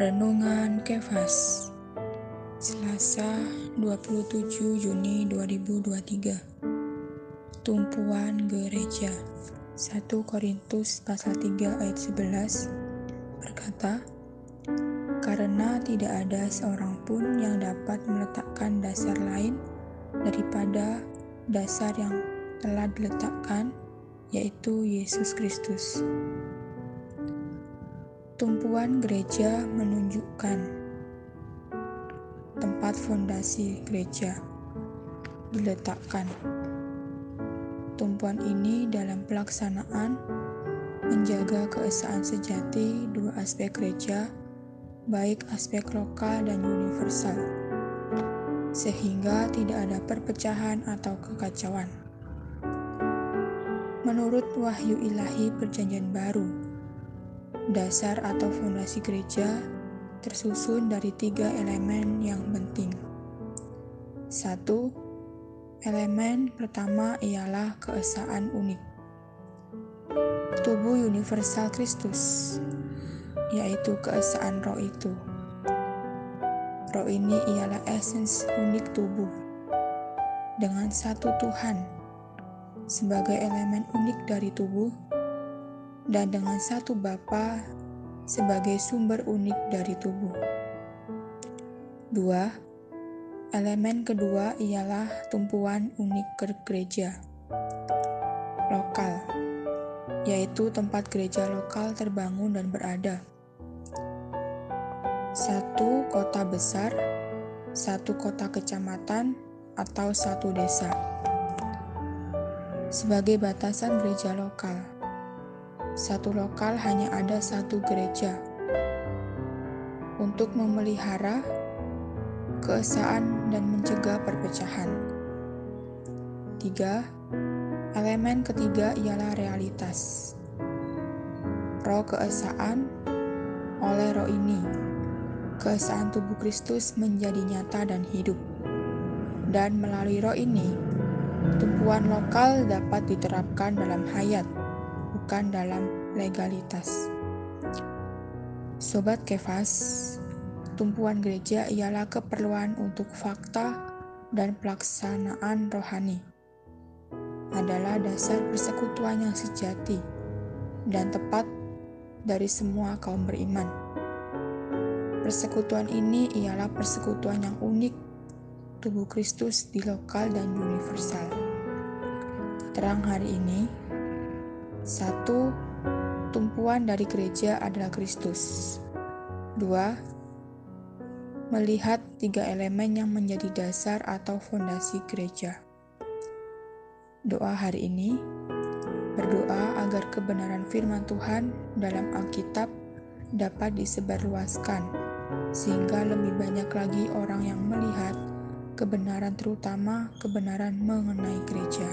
Renungan Kefas Selasa 27 Juni 2023 Tumpuan Gereja 1 Korintus pasal 3 ayat 11 berkata Karena tidak ada seorang pun yang dapat meletakkan dasar lain daripada dasar yang telah diletakkan yaitu Yesus Kristus. Tumpuan gereja menunjukkan tempat fondasi gereja diletakkan. Tumpuan ini dalam pelaksanaan menjaga keesaan sejati dua aspek gereja, baik aspek lokal dan universal, sehingga tidak ada perpecahan atau kekacauan. Menurut wahyu ilahi Perjanjian Baru, Dasar atau fondasi gereja tersusun dari tiga elemen yang penting. Satu, elemen pertama ialah keesaan unik. Tubuh universal Kristus, yaitu keesaan roh itu. Roh ini ialah esens unik tubuh dengan satu Tuhan sebagai elemen unik dari tubuh dan dengan satu Bapa sebagai sumber unik dari tubuh. Dua, elemen kedua ialah tumpuan unik ke gereja lokal, yaitu tempat gereja lokal terbangun dan berada. Satu kota besar, satu kota kecamatan, atau satu desa. Sebagai batasan gereja lokal, satu lokal hanya ada satu gereja. Untuk memelihara keesaan dan mencegah perpecahan. Tiga, elemen ketiga ialah realitas. Roh keesaan oleh roh ini, keesaan tubuh Kristus menjadi nyata dan hidup. Dan melalui roh ini, tumpuan lokal dapat diterapkan dalam hayat bukan dalam legalitas. Sobat Kefas, tumpuan gereja ialah keperluan untuk fakta dan pelaksanaan rohani. Adalah dasar persekutuan yang sejati dan tepat dari semua kaum beriman. Persekutuan ini ialah persekutuan yang unik tubuh Kristus di lokal dan universal. Terang hari ini, satu, tumpuan dari gereja adalah Kristus. Dua, melihat tiga elemen yang menjadi dasar atau fondasi gereja. Doa hari ini berdoa agar kebenaran firman Tuhan dalam Alkitab dapat disebarluaskan, sehingga lebih banyak lagi orang yang melihat kebenaran, terutama kebenaran mengenai gereja.